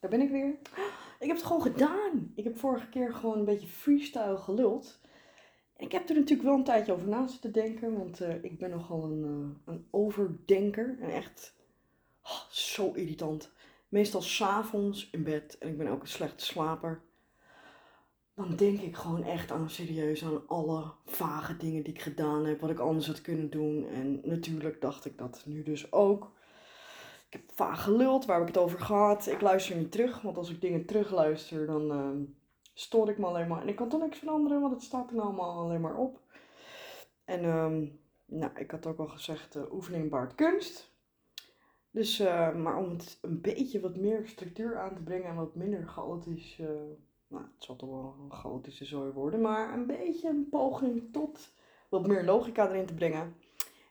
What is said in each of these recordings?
Daar ben ik weer. Ik heb het gewoon gedaan. Ik heb vorige keer gewoon een beetje freestyle geluld. En ik heb er natuurlijk wel een tijdje over na zitten denken, want eh, ik ben nogal een, eh, een overdenker. En echt oh, zo irritant. Meestal s'avonds in bed en ik ben ook een slechte slaper. Dan denk ik gewoon echt aan serieus aan alle vage dingen die ik gedaan heb, wat ik anders had kunnen doen. En natuurlijk dacht ik dat nu dus ook. Ik heb vaag geluld, waar heb ik het over gehad? Ik luister niet terug, want als ik dingen terugluister, dan uh, stoor ik me alleen maar. En ik kan toch niks veranderen, want het staat er allemaal alleen maar op. En um, nou, ik had ook al gezegd, uh, oefening baart kunst. Dus, uh, maar om het een beetje wat meer structuur aan te brengen en wat minder chaotisch, uh, nou, het zal toch wel een chaotische zooi worden, maar een beetje een poging tot wat meer logica erin te brengen.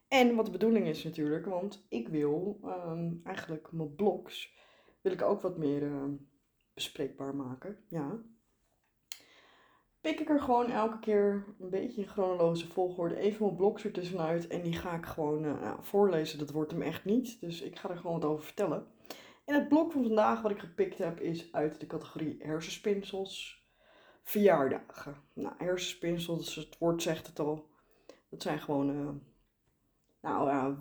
En wat de bedoeling is natuurlijk, want ik wil um, eigenlijk mijn blogs, wil ik ook wat meer uh, bespreekbaar maken. Ja. Pik ik er gewoon elke keer een beetje in chronologische volgorde even mijn blogs ertussenuit en die ga ik gewoon uh, nou, voorlezen. Dat wordt hem echt niet, dus ik ga er gewoon wat over vertellen. En het blok van vandaag wat ik gepikt heb is uit de categorie hersenspinsels, verjaardagen. Nou, hersenspinsels, het woord zegt het al. Dat zijn gewoon... Uh, nou ja,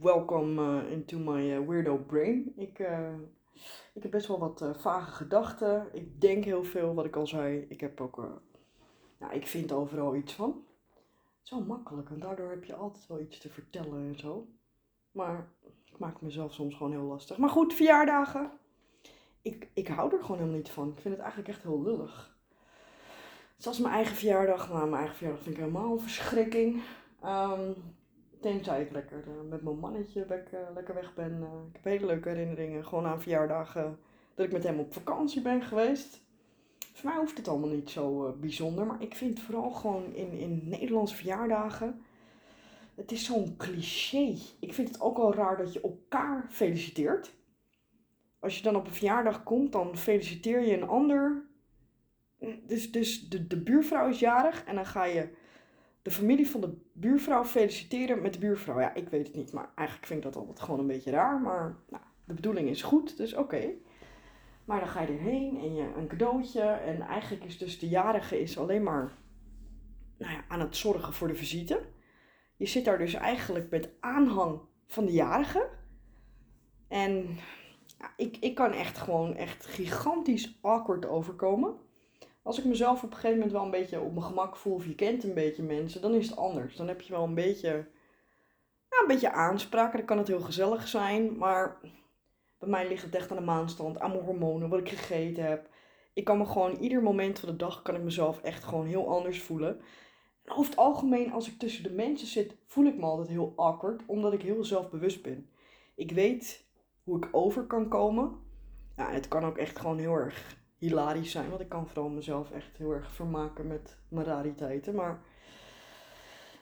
welkom uh, into my uh, weirdo brain. Ik, uh, ik heb best wel wat vage gedachten. Ik denk heel veel, wat ik al zei. Ik heb ook, nou, ik vind overal iets van. Wel makkelijk en daardoor heb je altijd wel iets te vertellen en zo. Maar ik maak mezelf soms gewoon heel lastig. Maar goed, verjaardagen. Ik, ik hou er gewoon helemaal niet van. Ik vind het eigenlijk echt heel lullig. Zoals mijn eigen verjaardag. Nou, mijn eigen verjaardag vind ik helemaal een verschrikking. Um, Tenzij ik lekker uh, met mijn mannetje weg, uh, lekker weg ben. Uh, ik heb hele leuke herinneringen. Gewoon aan verjaardagen dat ik met hem op vakantie ben geweest. Voor mij hoeft het allemaal niet zo bijzonder. Maar ik vind vooral gewoon in, in Nederlandse verjaardagen. Het is zo'n cliché. Ik vind het ook wel raar dat je elkaar feliciteert. Als je dan op een verjaardag komt, dan feliciteer je een ander. Dus, dus de, de buurvrouw is jarig en dan ga je de familie van de buurvrouw feliciteren met de buurvrouw. Ja, ik weet het niet, maar eigenlijk vind ik dat altijd gewoon een beetje raar. Maar nou, de bedoeling is goed, dus oké. Maar dan ga je erheen en je een cadeautje. En eigenlijk is dus de jarige is alleen maar nou ja, aan het zorgen voor de visite. Je zit daar dus eigenlijk met aanhang van de jarige. En ik, ik kan echt gewoon echt gigantisch awkward overkomen als ik mezelf op een gegeven moment wel een beetje op mijn gemak voel, of je kent een beetje mensen, dan is het anders. Dan heb je wel een beetje, nou, een beetje aanspraak. Dan kan het heel gezellig zijn, maar bij mij ligt het echt aan de maanstand, aan mijn hormonen, wat ik gegeten heb. Ik kan me gewoon ieder moment van de dag kan ik mezelf echt gewoon heel anders voelen. En over het algemeen, als ik tussen de mensen zit, voel ik me altijd heel awkward, omdat ik heel zelfbewust ben. Ik weet hoe ik over kan komen. Ja, het kan ook echt gewoon heel erg hilarisch zijn. Want ik kan vooral mezelf echt heel erg vermaken met mijn rariteiten. Maar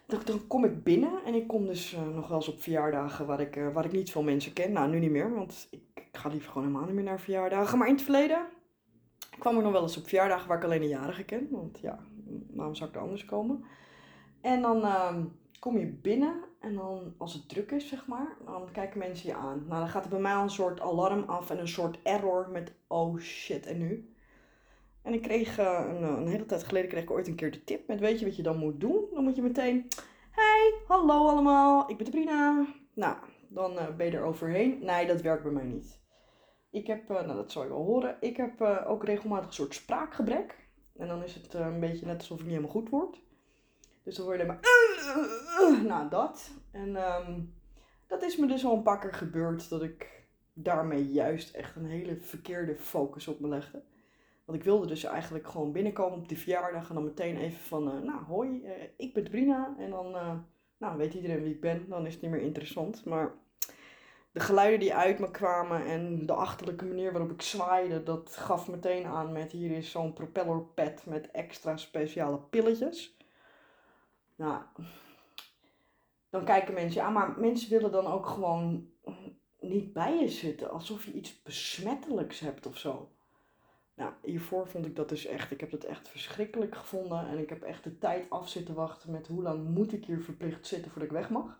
dan, dan kom ik binnen en ik kom dus uh, nog wel eens op verjaardagen waar ik, uh, waar ik niet veel mensen ken. Nou, nu niet meer, want ik, ik, ga liever gewoon helemaal niet meer naar verjaardagen. Maar in het verleden kwam ik nog wel eens op verjaardagen waar ik alleen een jarige ken. Want ja, waarom zou ik er anders komen? En dan uh, kom je binnen en dan, als het druk is, zeg maar, dan kijken mensen je aan. Nou, dan gaat er bij mij een soort alarm af en een soort error met, oh shit, en nu? En ik kreeg, uh, een, een, hele tijd geleden kreeg ik ooit een keer de tip met, weet je wat je dan moet doen? Dan moet je meteen, hey, hallo allemaal, ik ben Sabrina. Nou, dan uh, ben je er overheen. Nee, dat werkt bij mij niet. Ik heb, nou dat zal je wel horen, ik heb ook regelmatig een soort spraakgebrek. En dan is het een beetje net alsof ik niet helemaal goed word. Dus dan word je alleen maar. nou, dat. En um, dat is me dus al een paar keer gebeurd dat ik daarmee juist echt een hele verkeerde focus op me legde. Want ik wilde dus eigenlijk gewoon binnenkomen op die verjaardag en dan meteen even van, nou hoi, ik ben Brina. En dan, nou weet iedereen wie ik ben, dan is het niet meer interessant. Maar de geluiden die uit me kwamen en de achterlijke manier waarop ik zwaaide, dat gaf meteen aan met hier is zo'n propellerpad met extra speciale pilletjes. Nou, dan kijken mensen, ja, maar mensen willen dan ook gewoon niet bij je zitten, alsof je iets besmettelijks hebt of zo. Nou, hiervoor vond ik dat dus echt, ik heb dat echt verschrikkelijk gevonden en ik heb echt de tijd af zitten wachten met hoe lang moet ik hier verplicht zitten voordat ik weg mag.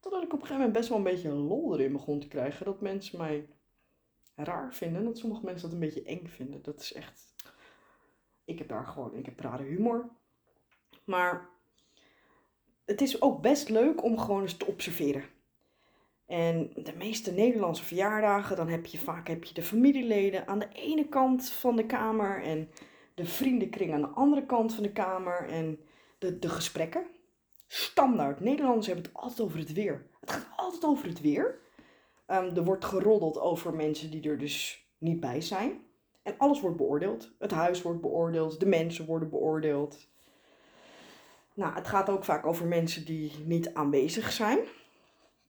Totdat ik op een gegeven moment best wel een beetje lol erin begon te krijgen, dat mensen mij raar vinden. Dat sommige mensen dat een beetje eng vinden. Dat is echt. Ik heb daar gewoon. Ik heb rare humor. Maar het is ook best leuk om gewoon eens te observeren. En de meeste Nederlandse verjaardagen, dan heb je vaak heb je de familieleden aan de ene kant van de kamer en de vriendenkring aan de andere kant van de kamer en de, de gesprekken. Standaard. Nederlanders hebben het altijd over het weer. Het gaat altijd over het weer. Ehm, er wordt geroddeld over mensen die er dus niet bij zijn. En alles wordt beoordeeld. Het huis wordt beoordeeld, de mensen worden beoordeeld. Nou, het gaat ook vaak over mensen die niet aanwezig zijn.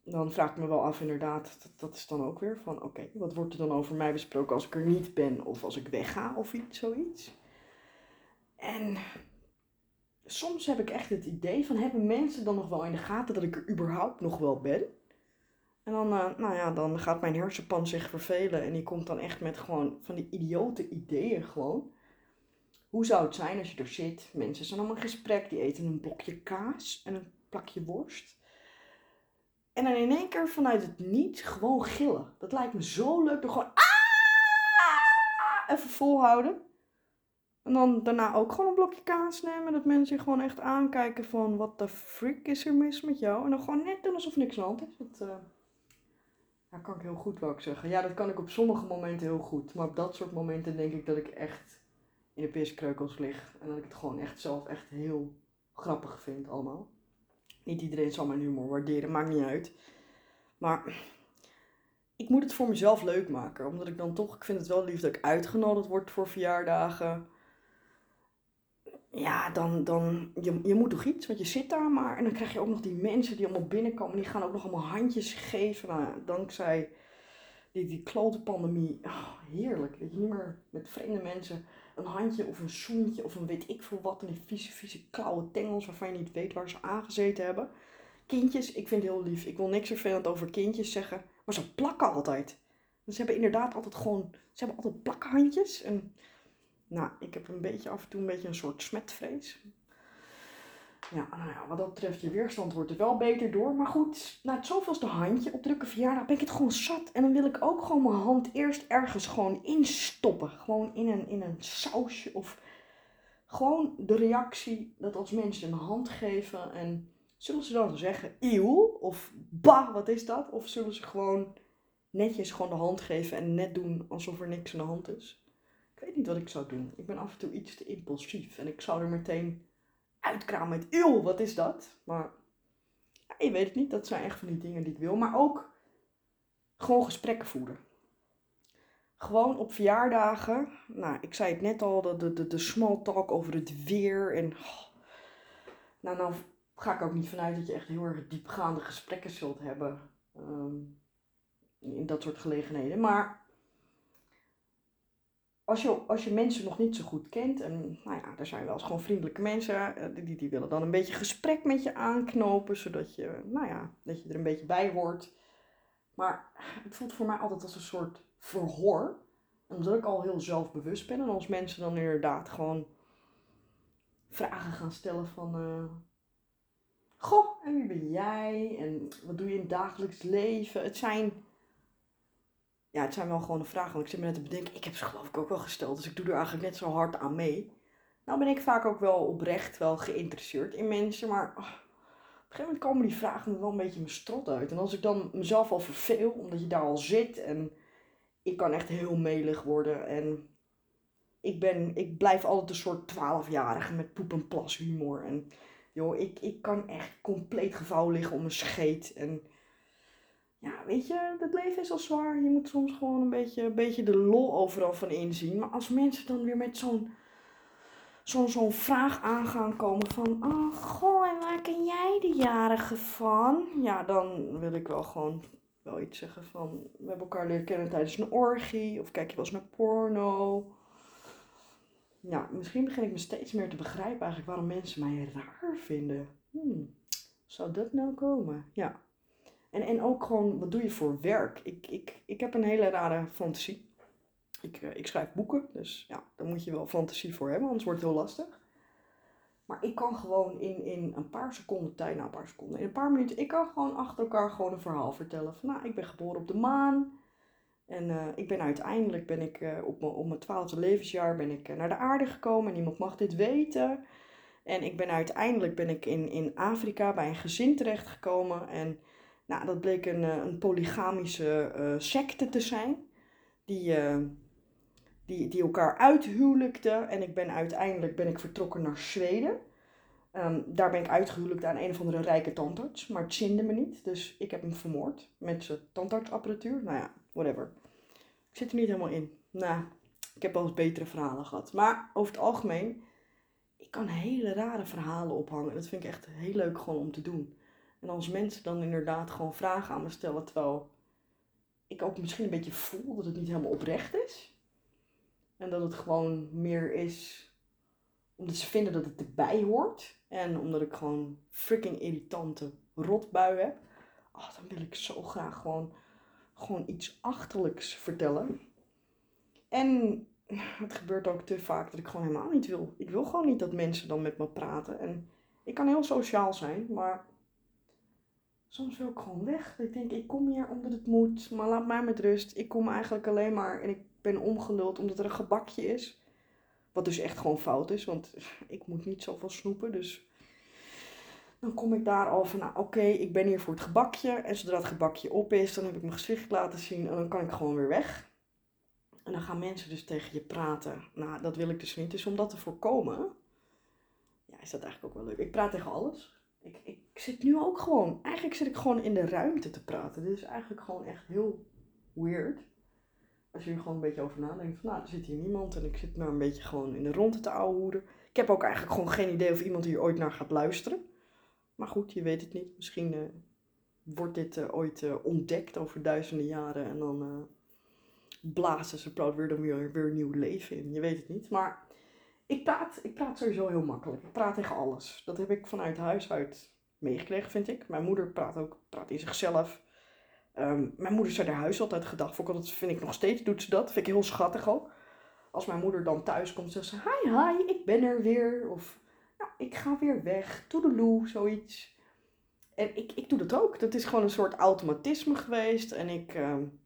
Dan vraag ik me wel af, inderdaad, dat, dat is dan ook weer van: oké, wat wordt er dan over mij besproken als ik er niet ben of als ik wegga of iets, zoiets. En soms heb ik echt het idee van: hebben mensen dan nog wel in de gaten dat ik er überhaupt nog wel ben? En dan, uh, nou ja, dan gaat mijn hersenpan zich vervelen en die komt dan echt met gewoon van die idiote ideeën gewoon. Hoe zou het zijn als je er zit? Mensen zijn allemaal in gesprek, die eten een blokje kaas en een plakje worst. En dan in één keer vanuit het niet gewoon gillen. Dat lijkt me zo leuk. Door gewoon ah, even volhouden. En dan daarna ook gewoon een blokje kaas nemen. Dat mensen je gewoon echt aankijken van wat de frick is er mis met jou. En dan gewoon net doen alsof niks aan de hand is. Dat, uh, ja, kan ik heel goed wel zeggen. Ja, dat kan ik op sommige momenten heel goed. Maar op dat soort momenten denk ik dat ik echt in de piskreukels lig. En dat ik het gewoon echt zelf echt heel grappig vind allemaal. Niet iedereen zal mijn humor waarderen, maakt niet uit. Maar ik moet het voor mezelf leuk maken. Omdat ik dan toch, ik vind het wel lief dat ik uitgenodigd word voor verjaardagen. Ja, dan, dan je, je moet toch iets, want je zit daar maar. En dan krijg je ook nog die mensen die allemaal binnenkomen. Die gaan ook nog allemaal handjes geven. Nou, dankzij die, die klote pandemie. Oh, heerlijk. Dat je niet meer met vreemde mensen een handje of een zoentje of een weet ik veel wat. En die vieze, vieze klauwe tengels waarvan je niet weet waar ze aangezeten hebben. Kindjes, ik vind het heel lief. Ik wil niks vervelend over kindjes zeggen. Maar ze plakken altijd. Dus ze hebben inderdaad altijd gewoon, ze hebben altijd plakhandjes. En nou, ik heb een beetje af en toe een beetje een soort smetvrees. Ja, nou ja, wat dat betreft, je weerstand wordt er wel beter door. Maar goed, na het zoveelste handje op drukke verjaardag ben ik het gewoon zat. En dan wil ik ook gewoon mijn hand eerst ergens gewoon instoppen. Gewoon in een, in een sausje of gewoon de reactie dat als mensen een hand geven en zullen ze dan zeggen eeuw of bah, wat is dat? Of zullen ze gewoon netjes gewoon de hand geven en net doen alsof er niks aan de hand is? Ik weet niet wat ik zou doen. Ik ben af en toe iets te impulsief en ik zou er meteen uitkraam met eeuw, wat is dat? Maar ja, je weet het niet, dat zijn echt van die dingen die ik wil. Maar ook gewoon gesprekken voeren. Gewoon op verjaardagen. Nou, ik zei het net al, de, de, de small talk over het weer. En oh, nou, nou ga ik ook niet vanuit dat je echt heel erg diepgaande gesprekken zult hebben. Um, in dat soort gelegenheden. Maar als je, als je mensen nog niet zo goed kent, en nou ja, er zijn wel eens gewoon vriendelijke mensen, eh, die, die willen dan een beetje gesprek met je aanknopen, zodat je, nou ja, dat je er een beetje bij hoort. Maar het voelt voor mij altijd als een soort verhoor, omdat ik al heel zelfbewust ben. En als mensen dan inderdaad gewoon vragen gaan stellen van, uh, goh, en wie ben jij? En wat doe je in het dagelijks leven? Het zijn ja, het zijn wel gewoon de vragen. Want ik zit me net te bedenken, ik heb ze geloof ik ook wel gesteld. Dus ik doe er eigenlijk net zo hard aan mee. Nou ben ik vaak ook wel oprecht wel geïnteresseerd in mensen. Maar oh, op een gegeven moment komen die vragen me wel een beetje mijn strot uit. En als ik dan mezelf al verveel, omdat je daar al zit. En ik kan echt heel melig worden. En ik, ben, ik blijf altijd een soort twaalfjarige met poep en plas humor. En joh, ik, ik kan echt compleet gevouwen liggen om een scheet. En ja, weet je, het leven is al zwaar. Je moet soms gewoon een beetje, een beetje de lol overal van inzien. Maar als mensen dan weer met zo'n zo'n zo'n vraag aan gaan komen van... Oh, goh, en waar ken jij de jarige van? Ja, dan wil ik wel gewoon wel iets zeggen van... We hebben elkaar leren kennen tijdens een orgie. Of kijk je wel eens naar porno. Ja, misschien begin ik me steeds meer te begrijpen eigenlijk waarom mensen mij raar vinden. Hmm, zou dat nou komen? Ja. En, en ook gewoon, wat doe je voor werk? Ik, ik, ik heb een hele rare fantasie. Ik, eh, ik schrijf boeken, dus ja, daar moet je wel fantasie voor hebben, anders wordt het heel lastig. Maar ik kan gewoon in, in een paar seconden tijd, nou een paar seconden, in een paar minuten, ik kan gewoon achter elkaar gewoon een verhaal vertellen. Van nou, ik ben geboren op de maan. En eh, ik ben uiteindelijk ben ik, uh, op, mijn, op mijn twaalfde levensjaar ben ik naar de aarde gekomen. Niemand mag dit weten. En ik ben uiteindelijk ben ik in, in Afrika bij een gezin terechtgekomen. En nou, dat bleek een, een polygamische secte te zijn. Die, die, die elkaar uithuwelijkte. En ik ben uiteindelijk ben ik vertrokken naar Zweden. Um, daar ben ik uitgehuwelijkd aan een of andere rijke tandarts. Maar het zinde me niet. Dus ik heb hem vermoord met zijn tandartsapparatuur. Nou ja, whatever. Ik zit er niet helemaal in. Nou, ik heb wel eens betere verhalen gehad. Maar over het algemeen, ik kan hele rare verhalen ophangen. Dat vind ik echt heel leuk gewoon om te doen. En als mensen dan inderdaad gewoon vragen aan me stellen, terwijl ik ook misschien een beetje voel dat het niet helemaal oprecht is. En dat het gewoon meer is omdat ze vinden dat het erbij hoort. En omdat ik gewoon freaking irritante rotbui heb. Oh, dan wil ik zo graag gewoon, gewoon iets achterlijks vertellen. En het gebeurt ook te vaak dat ik gewoon helemaal niet wil. Ik wil gewoon niet dat mensen dan met me praten. En ik kan heel sociaal zijn, maar soms wil ik gewoon weg. Ik denk, ik kom hier omdat het moet, maar laat mij met rust. Ik kom eigenlijk alleen maar en ik ben omgeluld omdat er een gebakje is. Wat dus echt gewoon fout is, want ik moet niet zoveel snoepen. Dus dan kom ik daar al van, nou oké, ik ben hier voor het gebakje. En zodra het gebakje op is, dan heb ik mijn gezicht laten zien en dan kan ik gewoon weer weg. En dan gaan mensen dus tegen je praten. Nou, dat wil ik dus niet. Dus om dat te voorkomen, ja, is dat eigenlijk ook wel leuk. Ik praat tegen alles. Ik, ik zit nu ook gewoon, eigenlijk zit ik gewoon in de ruimte te praten. Dit is eigenlijk gewoon echt heel weird als je er gewoon een beetje over nadenkt, van nou, er zit hier niemand en ik zit maar een beetje gewoon in de ronde te ouwehoeren. Ik heb ook eigenlijk gewoon geen idee of iemand hier ooit naar gaat luisteren. Maar goed, je weet het niet. Misschien uh, wordt dit uh, ooit uh, ontdekt over duizenden jaren en dan blazen ze praat weer weer, weer nieuw leven in. Je weet het niet. Maar ik praat, ik praat sowieso heel makkelijk. Ik praat tegen alles. Dat heb ik vanuit huis uit meegekregen, vind ik. Mijn moeder praat ook praat in zichzelf. Um, mijn moeder zei haar huis altijd gedag. Voor dat vind ik nog steeds, doet ze dat. Vind ik heel schattig ook. Als mijn moeder dan thuis komt, zegt ze: Hi, hi, ik ben er weer. Of nou, ik ga weer weg. Toedeloe, zoiets. En ik, ik doe dat ook. Dat is gewoon een soort automatisme geweest. En ik, um,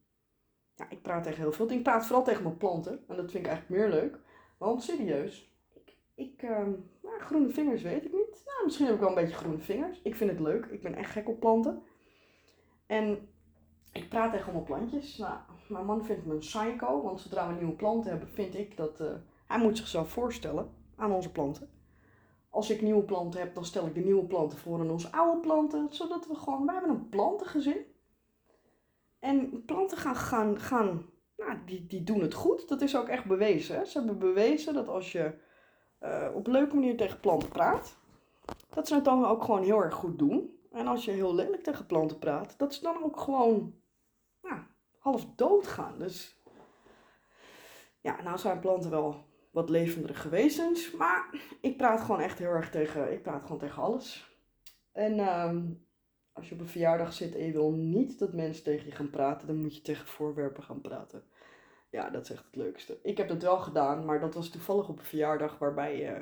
ja, ik praat tegen heel veel dingen. Ik praat vooral tegen mijn planten. En dat vind ik eigenlijk meer leuk. Want serieus, ik, um, nou, groene vingers weet ik niet. Nou, misschien heb ik wel een beetje groene vingers. Ik vind het leuk. Ik ben echt gek op planten. En ik praat tegen mijn plantjes. Nou, mijn man vindt me een psycho, want zodra we nieuwe planten hebben, vind ik dat uh, hij moet zichzelf voorstellen aan onze planten. Als ik nieuwe planten heb, dan stel ik de nieuwe planten voor aan onze oude planten, zodat we gewoon, wij hebben een plantengezin. En planten gaan, gaan, gaan nou, die, die doen het goed. Dat is ook echt bewezen. Hè? Ze hebben bewezen dat als je uh, op een leuke manier tegen planten praat, dat ze het dan ook gewoon heel erg goed doen. En als je heel lelijk tegen planten praat, dat ze dan ook gewoon half dood gaan. Dus ja, nou zijn planten wel wat levendere gewezens. Maar ik praat gewoon echt heel erg tegen, ik praat gewoon tegen alles. En ehm, als je op een verjaardag zit en je wil niet dat mensen tegen je gaan praten, dan moet je tegen voorwerpen gaan praten. Ja, dat is echt het leukste. Ik heb dat wel gedaan, maar dat was toevallig op een verjaardag waarbij uh,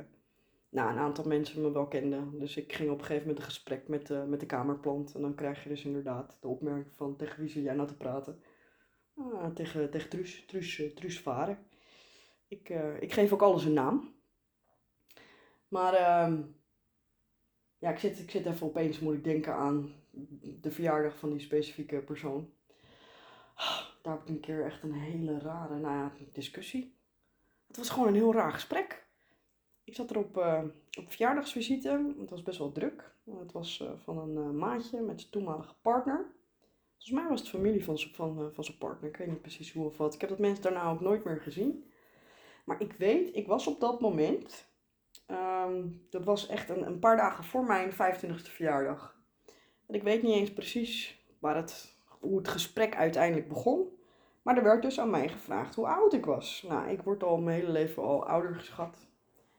nou, een aantal mensen me wel kenden. Dus ik ging op een gegeven moment een gesprek met, uh, met de kamerplant. En dan krijg je dus inderdaad de opmerking van tegen wie zit jij nou te praten. Ah, tegen, tegen Truus, Truus, eh, Truus Varen. Ik, ik geef ook alles een naam. Maar uh, ja, ik zit, ik zit even opeens, moet ik denken aan de verjaardag van die specifieke persoon. Daar heb ik een keer echt een hele rare nou discussie. Het was gewoon een heel raar gesprek. Ik zat er op, uh, op verjaardagsvisite. Het was best wel druk. Het was van een maatje met zijn toenmalige partner. Volgens mij was het familie van, van, eh, van zijn partner. Ik weet niet precies hoe of wat. Ik heb dat mensen daarna ook nooit meer gezien. Maar ik weet, ik was op dat moment. Ehm, dat was echt een, een paar dagen voor mijn 25e verjaardag. En ik weet niet eens precies waar het, hoe het gesprek uiteindelijk begon. Maar er werd dus aan mij gevraagd hoe oud ik was. Nou, ik word al mijn hele leven al ouder geschat.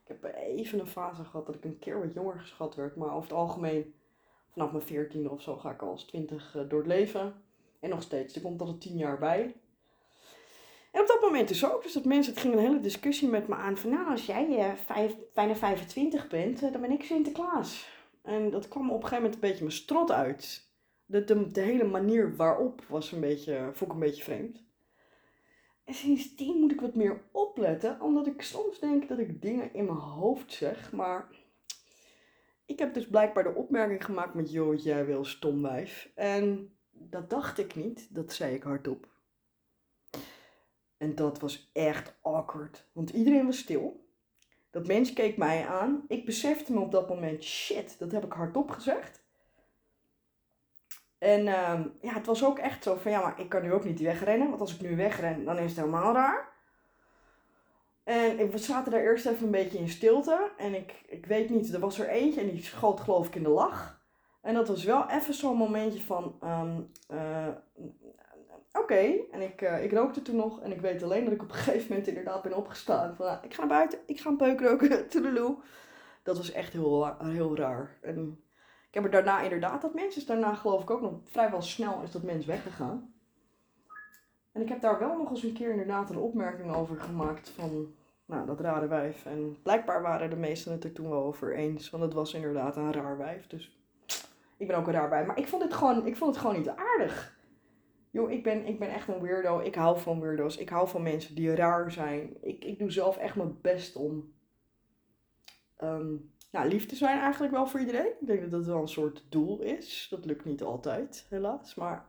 Ik heb even een fase gehad dat ik een keer wat jonger geschat werd. Maar over het algemeen vanaf mijn veertiende of zo ga ik al als twintig eh, door het leven. En nog steeds, er komt altijd tien jaar bij. En op dat moment is ook, dus dat mensen, het ging een hele discussie met me aan van, nou, als jij vijf, bijna 25 bent, uh, dan ben ik Sinterklaas. En dat kwam op een gegeven moment een beetje mijn strot uit. De, de, hele manier waarop was een beetje, vond ik een beetje vreemd. En sindsdien moet ik wat meer opletten, omdat ik soms denk dat ik dingen in mijn hoofd zeg, maar ik heb dus blijkbaar de opmerking gemaakt met, joh, jij wil stomwijf. En dat dacht ik niet, dat zei ik hardop. En dat was echt awkward, want iedereen was stil. Dat mens keek mij aan. Ik besefte me op dat moment, shit, dat heb ik hardop gezegd. En ehm, ja, het was ook echt zo van, ja, maar ik kan nu ook niet wegrennen. Want als ik nu wegren, dan is het helemaal raar. En we zaten daar eerst even een beetje in stilte. En ik, ik weet niet, er was er eentje en die schoot geloof ik in de lach. En dat was wel even zo'n momentje van, um, oké. En ik, uh, ik rookte toen nog. En ik weet alleen dat ik op een gegeven moment inderdaad ben opgestaan. Van, ik ga naar buiten, ik ga een peuk roken, toedeloe. Dat was echt heel, heel raar. En ik heb er daarna inderdaad, dat mens is daarna geloof ik ook nog vrijwel snel is dat mens weggegaan. En ik heb daar wel nog eens een keer inderdaad een opmerking over gemaakt van, nou, dat rare wijf. En blijkbaar waren de meesten het er toen wel over eens, want het was inderdaad een raar wijf. Dus ik ben ook een raar wijf. Maar ik vond het gewoon, ik vond het gewoon niet aardig. Joh, ik ben, ik ben echt een weirdo. Ik hou van weirdo's. Ik hou van mensen die raar zijn. Ik, ik doe zelf echt mijn best om um, nou, lief te zijn eigenlijk wel voor iedereen. Ik denk dat dat wel een soort doel is. Dat lukt niet altijd, helaas. Maar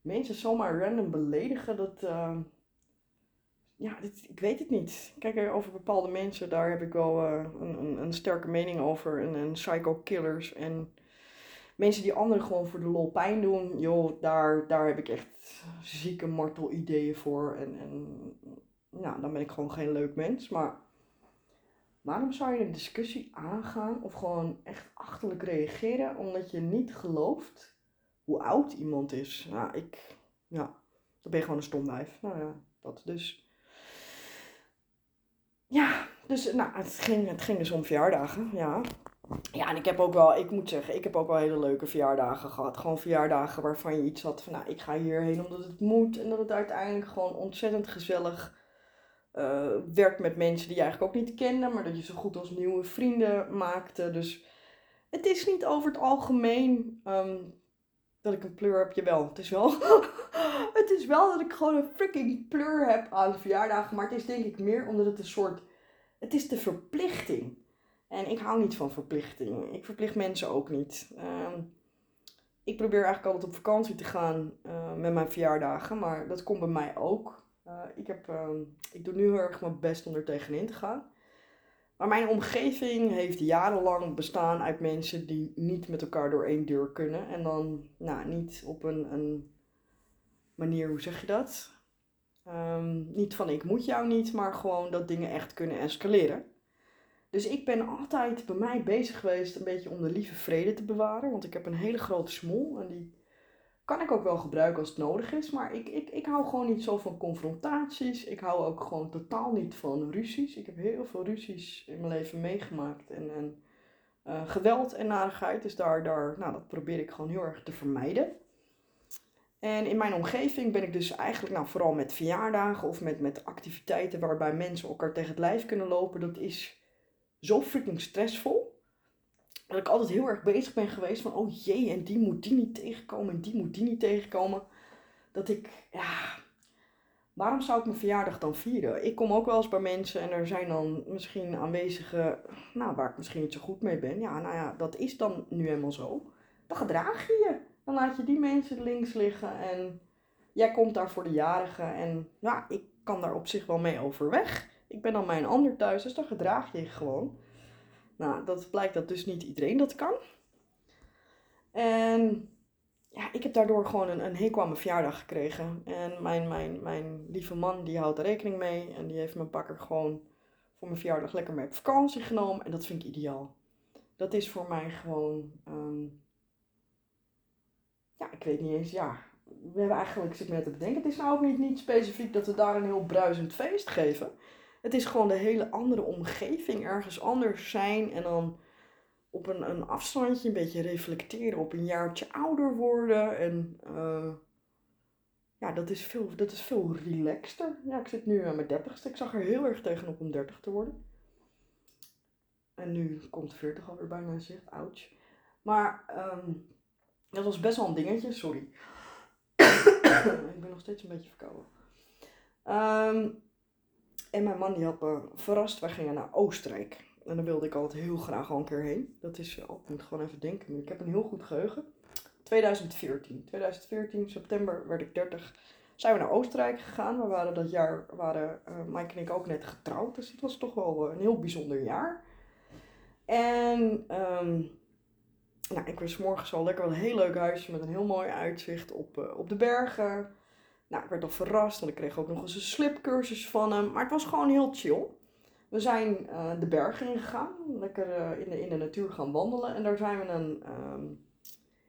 mensen zomaar random beledigen, dat. Uh, ja, dit, ik weet het niet. Kijk, over bepaalde mensen, daar heb ik wel uh, een, een, een, sterke mening over. En, en psycho killers en mensen die anderen gewoon voor de lol pijn doen. Joh, daar, daar heb ik echt zieke martel ideeën voor. En, en nou, dan ben ik gewoon geen leuk mens. Maar Waarom zou je een discussie aangaan of gewoon echt achterlijk reageren omdat je niet gelooft hoe oud iemand is? Ja, ik, ja, dan ben je gewoon een stomwijf. Nou ja, dat dus. Ja, dus nou, het ging, het ging dus om verjaardagen, ja. Ja, en ik heb ook wel, ik moet zeggen, ik heb ook wel hele leuke verjaardagen gehad. Gewoon verjaardagen waarvan je iets had van, nou, ik ga hierheen omdat het moet. En dat het uiteindelijk gewoon ontzettend gezellig uh, werkt met mensen die je eigenlijk ook niet kende, maar dat je zo goed als nieuwe vrienden maakte. Dus het is niet over het algemeen ehm, dat ik een pleur heb. Jawel, het is wel. het is wel dat ik gewoon een freaking pleur heb aan verjaardagen. Maar het is denk ik meer omdat het een soort. Het is de verplichting. En ik hou niet van verplichting. Ik verplicht mensen ook niet. Ehm, ik probeer eigenlijk altijd op vakantie te gaan uh, met mijn verjaardagen. Maar dat komt bij mij ook. Uh, ik, heb, uh, ik doe nu heel erg mijn best om er tegenin te gaan. Maar mijn omgeving heeft jarenlang bestaan uit mensen die niet met elkaar door één deur kunnen. En dan nou, niet op een, een manier, hoe zeg je dat? Um, niet van ik moet jou niet, maar gewoon dat dingen echt kunnen escaleren. Dus ik ben altijd bij mij bezig geweest een beetje om de lieve vrede te bewaren. Want ik heb een hele grote smol en die kan ik ook wel gebruiken als het nodig is. Maar ik, ik, ik hou gewoon niet zo van confrontaties. Ik hou ook gewoon totaal niet van ruzies. Ik heb heel veel ruzies in mijn leven meegemaakt. En, en uh, geweld en narigheid. Dus daar, daar, nou, dat probeer ik gewoon heel erg te vermijden. En in mijn omgeving ben ik dus eigenlijk, nou, vooral met verjaardagen of met, met activiteiten waarbij mensen elkaar tegen het lijf kunnen lopen. Dat is zo freaking stressvol dat ik altijd heel erg bezig ben geweest van, oh jee, en die moet die niet tegenkomen en die moet die niet tegenkomen. Dat ik, ja, waarom zou ik mijn verjaardag dan vieren? Ik kom ook wel eens bij mensen en er zijn dan misschien aanwezigen, nou, waar ik misschien niet zo goed mee ben. Ja, nou ja, dat is dan nu helemaal zo. Dan gedraag je je. Dan laat je die mensen links liggen en jij komt daar voor de jarigen. En ja, ik kan daar op zich wel mee overweg. Ik ben dan mijn ander thuis, dus dan gedraag je je gewoon. Nou, dat blijkt dat dus niet iedereen dat kan. En ja, ik heb daardoor gewoon een, een hekel aan mijn verjaardag gekregen. En mijn, mijn, mijn lieve man die houdt er rekening mee. En die heeft mijn bakker gewoon voor mijn verjaardag lekker mee op vakantie genomen. En dat vind ik ideaal. Dat is voor mij gewoon... Ehm, ja, ik weet niet eens, ja... We hebben eigenlijk, zit me te bedenken, het is nou ook niet, niet specifiek dat we daar een heel bruisend feest geven. Het is gewoon de hele andere omgeving, ergens anders zijn en dan op een, een afstandje een beetje reflecteren op een jaartje ouder worden. En uh, ja, dat is, veel, dat is veel relaxter. Ja, ik zit nu aan mijn dertigste. Ik zag er heel erg tegenop om dertig te worden. En nu komt de 40 alweer bijna zicht. Ouch. Maar um, dat was best wel een dingetje. Sorry. ik ben nog steeds een beetje verkouden. Ehm, en mijn man die had me verrast. Wij gingen naar Oostenrijk. En daar wilde ik altijd heel graag al een keer heen. Dat is, oh, ik moet gewoon even denken. Ik heb een heel goed geheugen. 2014. 2014, september, werd ik 30. Zijn we naar Oostenrijk gegaan. We waren dat jaar, waren uh, Mike en ik ook net getrouwd. Dus het was toch wel een heel bijzonder jaar. En um, nou, ik was morgens al lekker een heel leuk huisje met een heel mooi uitzicht op, uh, op de bergen. Nou, ik werd al verrast, want ik kreeg ook nog eens een slipcursus van hem. Maar het was gewoon heel chill. We zijn uh, de bergen ingegaan, lekker uh, in, de, in de natuur gaan wandelen. En daar zijn we een um,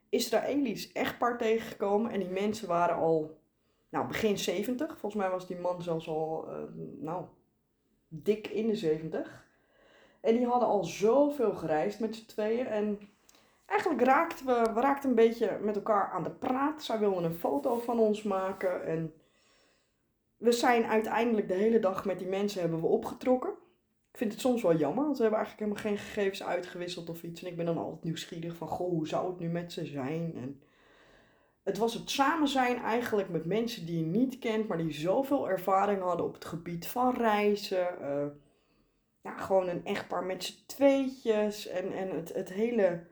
Israëlisch echtpaar tegengekomen. En die mensen waren al, nou, begin 70. Volgens mij was die man zelfs al, uh, nou, dik in de 70. En die hadden al zoveel gereisd met z'n tweeën. En eigenlijk raakten we, we raakten een beetje met elkaar aan de praat. Zij wilden een foto van ons maken. En we zijn uiteindelijk de hele dag met die mensen hebben we opgetrokken. Ik vind het soms wel jammer, want we hebben eigenlijk helemaal geen gegevens uitgewisseld of iets. En ik ben dan altijd nieuwsgierig van, goh, hoe zou het nu met ze zijn? En het was het samen zijn eigenlijk met mensen die je niet kent, maar die zoveel ervaring hadden op het gebied van reizen. Uh, ja, gewoon een echtpaar met z'n tweetjes en, en het, het hele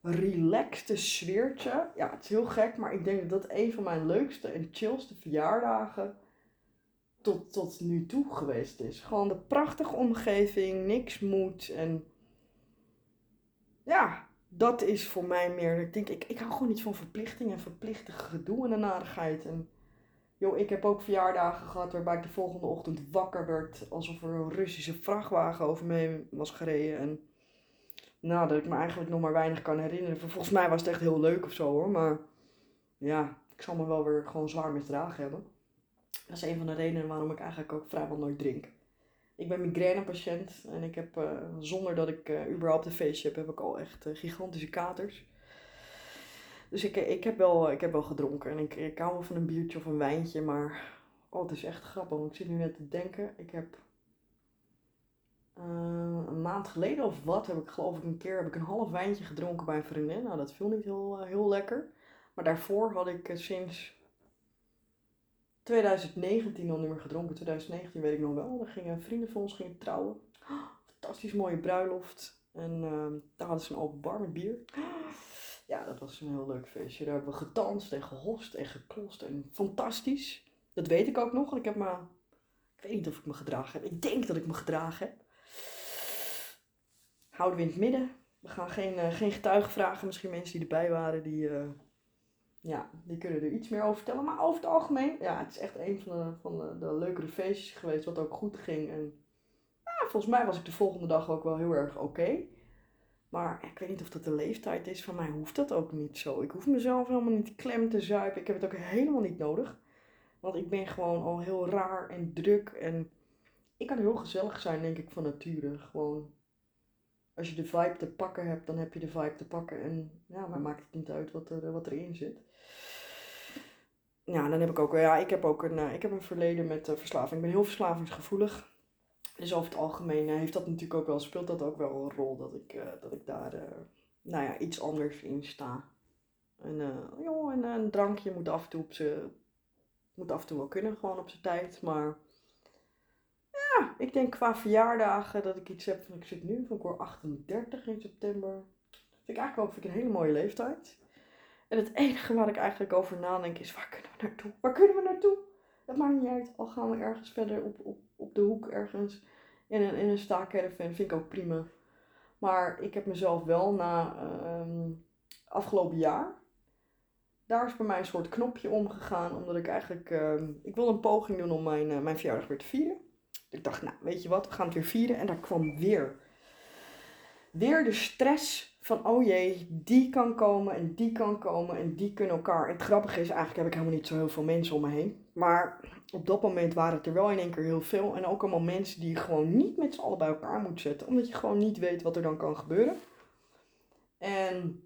relaxte sfeertje. Ja, het is heel gek, maar ik denk dat dat een van mijn leukste en chillste verjaardagen tot, tot nu toe geweest is. Gewoon de prachtige omgeving, niks moet en ja, dat is voor mij meer. Ik denk, ik, ik hou gewoon niet van verplichtingen en verplichte gedoe en de narigheid. En joh, ik heb ook verjaardagen gehad waarbij ik de volgende ochtend wakker werd alsof er een Russische vrachtwagen over me was gereden. En nou, dat ik me eigenlijk nog maar weinig kan herinneren. Volgens mij was het echt heel leuk of zo hoor. Maar ja, ik zal me wel weer gewoon zwaar misdragen hebben. Dat is een van de redenen waarom ik eigenlijk ook vrijwel nooit drink. Ik ben migrainepatiënt en ik heb, uh, zonder dat ik uh, überhaupt een feestje heb, heb ik al echt uh, gigantische katers. Dus ik, ik, heb wel, ik heb wel gedronken en ik, ik hou wel van een biertje of een wijntje, maar oh, het is echt grappig. Ik zit nu net te denken, ik heb een maand geleden of wat, heb ik geloof ik een keer heb ik een half wijntje gedronken bij een vriendin. Nou, dat viel niet heel, heel lekker. Maar daarvoor had ik sinds 2019 al niet meer gedronken. 2019 weet ik nog wel. Daar gingen vrienden van ons gingen trouwen. fantastisch mooie bruiloft. En uh, daar hadden ze een open bar met bier. Ja, dat was een heel leuk feestje. Daar hebben we gedanst en gehost en geklost. En fantastisch. Dat weet ik ook nog. Ik heb me... Ik weet niet of ik me gedragen heb. Ik denk dat ik me gedragen heb. Houden we in het midden. We gaan geen, uh, geen getuigen vragen. Misschien mensen die erbij waren. Die... Uh, ja, die kunnen er iets meer over vertellen. Maar over het algemeen, ja, het is echt een van de, van de, de leukere feestjes geweest, wat ook goed ging. En ja, volgens mij was ik de volgende dag ook wel heel erg oké. Maar ik weet niet of dat de leeftijd is. Van mij hoeft dat ook niet zo. Ik hoef mezelf helemaal niet klem te zuipen. Ik heb het ook helemaal niet nodig. Want ik ben gewoon al heel raar en druk. En ik kan heel gezellig zijn, denk ik, van nature. Gewoon, als je de vibe te pakken hebt, dan heb je de vibe te pakken. En ja, maar maakt het niet uit wat, er, wat erin zit ja, dan heb ik ook, ja, ik heb ook een, uh, ik heb een verleden met uh, verslaving. Ik ben heel verslavingsgevoelig. Dus over het algemeen uh, heeft dat natuurlijk ook wel, speelt dat ook wel een rol dat ik, dat ik daar, nou ja, iets anders in sta. En, joh, en een drankje moet af en toe op ze, moet af en toe wel kunnen, gewoon op zijn tijd. Maar ja, ik denk qua verjaardagen dat ik iets heb van, ik zit nu, van ik word 38 in september. Vind ik eigenlijk ook een hele mooie leeftijd. En het enige waar ik eigenlijk over nadenk is, waar kunnen we naartoe? Waar kunnen we naartoe? Het maakt niet uit, al gaan we ergens verder op, op, op de hoek ergens in een, in een staakerven, vind ik ook prima. Maar ik heb mezelf wel na uh, afgelopen jaar, daar is bij mij een soort knopje omgegaan, omdat ik eigenlijk, uh, ik wilde een poging doen om mijn, uh, mijn verjaardag weer te vieren. Ik dacht, nou weet je wat, we gaan het weer vieren. En daar kwam weer, weer de stress van oh jee, die kan komen en die kan komen en die kunnen elkaar. Het grappige is, eigenlijk heb ik helemaal niet zo heel veel mensen om me heen. Maar op dat moment waren het er wel in één keer heel veel. En ook allemaal mensen die je gewoon niet met z'n allen bij elkaar moet zetten. Omdat je gewoon niet weet wat er dan kan gebeuren. En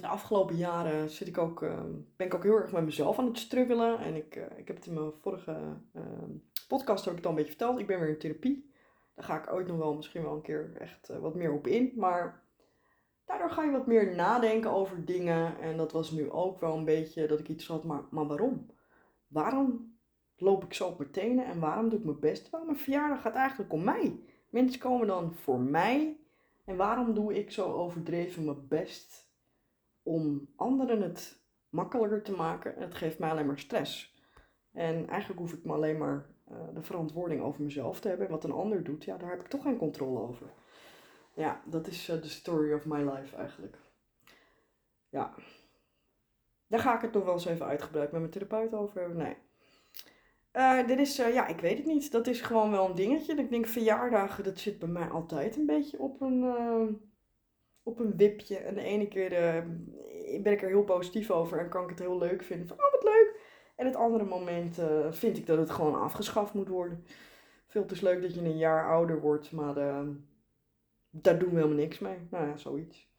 de afgelopen jaren zit ik ook, uh, ben ik ook heel erg met mezelf aan het struggelen. En ik, uh, ik heb het in mijn vorige uh, podcast heb ik al een beetje verteld. Ik ben weer in therapie. Daar ga ik ooit nog wel misschien wel een keer echt wat meer op in. Maar daardoor ga je wat meer nadenken over dingen. En dat was nu ook wel een beetje dat ik iets had, maar, maar waarom? Waarom loop ik zo op mijn tenen en waarom doe ik mijn best? Wel, mijn verjaardag gaat eigenlijk om mij. Mensen komen dan voor mij. En waarom doe ik zo overdreven mijn best om anderen het makkelijker te maken? Het geeft mij alleen maar stress. En eigenlijk hoef ik me alleen maar uh, de verantwoording over mezelf te hebben. Wat een ander doet, ja, daar heb ik toch geen controle over. Ja, dat is uh, de story of my life eigenlijk. Ja. Daar ga ik het nog wel eens even uitgebreid met mijn therapeut over hebben. Nee. Uh, dit is, ja, ik weet het niet. Dat is gewoon wel een dingetje. Ik denk verjaardagen, dat zit bij mij altijd een beetje op een, op een wipje. En de ene keer ben ik er heel positief over en kan ik het heel leuk vinden. Oh, wat leuk. En het andere moment uh, vind ik dat het gewoon afgeschaft moet worden. Veel te leuk dat je een jaar ouder wordt, maar uh, daar doen we helemaal niks mee. Nou ja, zoiets.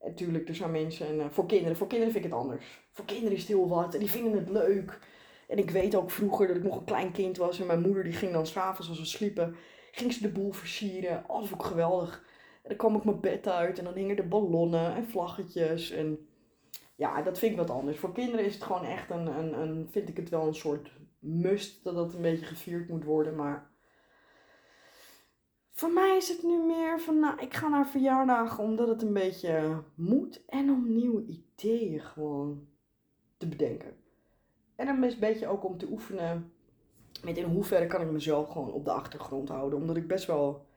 En tuurlijk, er zijn mensen, en uh, voor kinderen, voor kinderen vind ik het anders. Voor kinderen is het heel wat en die vinden het leuk. En ik weet ook vroeger dat ik nog een klein kind was en mijn moeder die ging dan s'avonds als we sliepen, ging ze de boel versieren. Oh, dat geweldig. En dan kwam ik mijn bed uit en dan hingen er ballonnen en vlaggetjes en ja, dat vind ik wat anders. Voor kinderen is het gewoon echt een, een, een vind ik het wel een soort must dat dat een beetje gevierd moet worden. Maar voor mij is het nu meer van, nou, ik ga naar verjaardagen omdat het een beetje moet. En om nieuwe ideeën gewoon te bedenken. En een beetje ook om te oefenen met in hoeverre kan ik mezelf gewoon op de achtergrond houden. Omdat ik best wel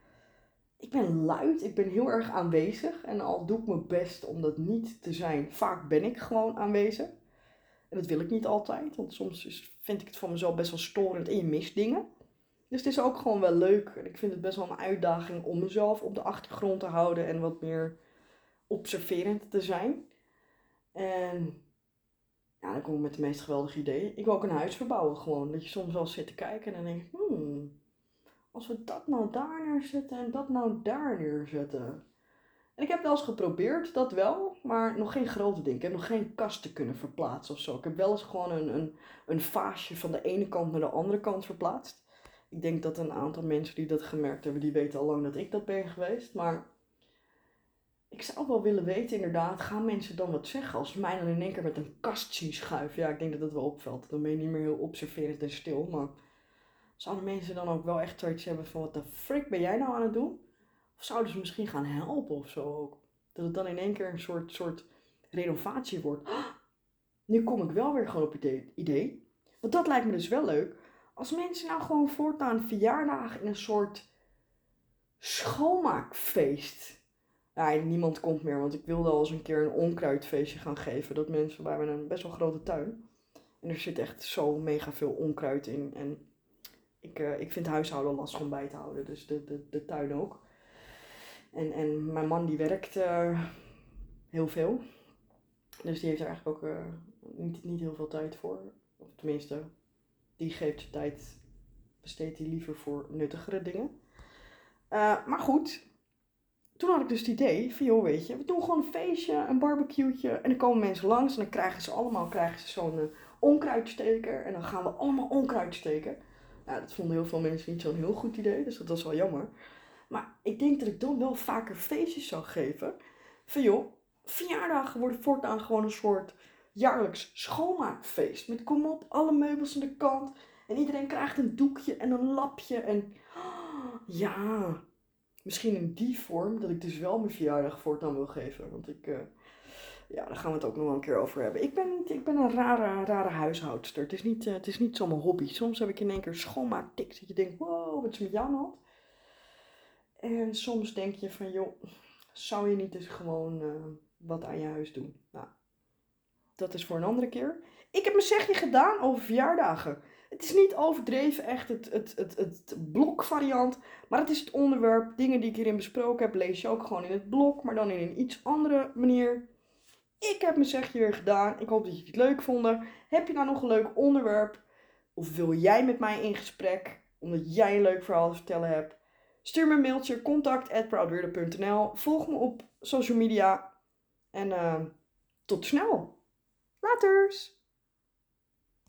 ik ben luid, ik ben heel erg aanwezig. En al doe ik mijn best om dat niet te zijn, vaak ben ik gewoon aanwezig. En dat wil ik niet altijd, want soms is, vind ik het van mezelf best wel storend en je mist dingen. Dus het is ook gewoon wel leuk. En ik vind het best wel een uitdaging om mezelf op de achtergrond te houden en wat meer observerend te zijn. En dan kom ik met de meest geweldige ideeën. Ik wil ook een huis verbouwen gewoon. Dat je soms wel zit te kijken en dan denk ik, hmm, als we dat nou daar neerzetten en dat nou daar neerzetten. En ik heb wel eens geprobeerd, dat wel, maar nog geen grote dingen. Ik heb nog geen kasten kunnen verplaatsen of zo. Ik heb wel eens gewoon een, een, een vaasje van de ene kant naar de andere kant verplaatst. Ik denk dat een aantal mensen die dat gemerkt hebben, die weten al lang dat ik dat ben geweest. Maar ik zou wel willen weten, inderdaad, gaan mensen dan wat zeggen als ze mij dan in één keer met een kast zien schuiven? Ja, ik denk dat dat wel opvalt. Dan ben je niet meer heel observerend en stil, maar Zouden mensen dan ook wel echt zoiets hebben van wat de frick ben jij nou aan het doen? Of zouden ze misschien gaan helpen of zo ook? Dat het dan in één keer een soort, soort renovatie wordt. nu kom ik wel weer gewoon op het idee. Want dat lijkt me dus wel leuk. Als mensen nou gewoon voortaan verjaardagen in een soort schoonmaakfeest. Ja, niemand komt meer, want ik wilde al eens een keer een onkruidfeestje gaan geven. Dat mensen, we hebben een best wel grote tuin. En er zit echt zo mega veel onkruid in. En ik, uh, ik vind huishouden lastig om bij te houden, dus de, de, de tuin ook. En, en mijn man die werkt uh, heel veel. Dus die heeft er eigenlijk ook uh, niet, niet heel veel tijd voor. Of tenminste, die geeft zijn tijd, besteedt hij liever voor nuttigere dingen. maar goed, toen had ik dus het idee van, joh, weet je, we doen gewoon een feestje, een barbecue'tje. En dan komen mensen langs en dan krijgen ze allemaal krijgen ze zo'n onkruidsteker. En dan gaan we allemaal onkruid steken. Ja, dat vonden heel veel mensen niet zo'n heel goed idee, dus dat was wel jammer. Maar ik denk dat ik dan wel vaker feestjes zou geven. Van joh, verjaardagen worden voortaan gewoon een soort jaarlijks schoonmaakfeest. Met kom op, alle meubels aan de kant. En iedereen krijgt een doekje en een lapje. En ja, misschien in die vorm dat ik dus wel mijn verjaardag voortaan wil geven. Want ik, uh, ja, daar gaan we het ook nog wel een keer over hebben. Ik ben, ik ben een rare, rare huishoudster. Het is niet, uh, het is niet zo'n hobby. Soms heb ik in één keer schoonmaaktiks dat je denkt, wow, wat is met jou? En soms denk je van, joh, zou je niet eens gewoon uh, wat aan je huis doen? Nou, dat is voor een andere keer. Ik heb mijn zegje gedaan over verjaardagen. Het is niet overdreven echt het, het, het, het blokvariant, maar het is het onderwerp. Dingen die ik hierin besproken heb, lees je ook gewoon in het blok, maar dan in een iets andere manier. Ik heb mijn zegje weer gedaan. Ik hoop dat je het leuk vond. Heb je nou nog een leuk onderwerp? Of wil jij met mij in gesprek? Omdat jij een leuk verhaal te vertellen hebt? Stuur me een mailtje. contact.proudweerder.nl Volg me op social media. En uh, tot snel. Laters!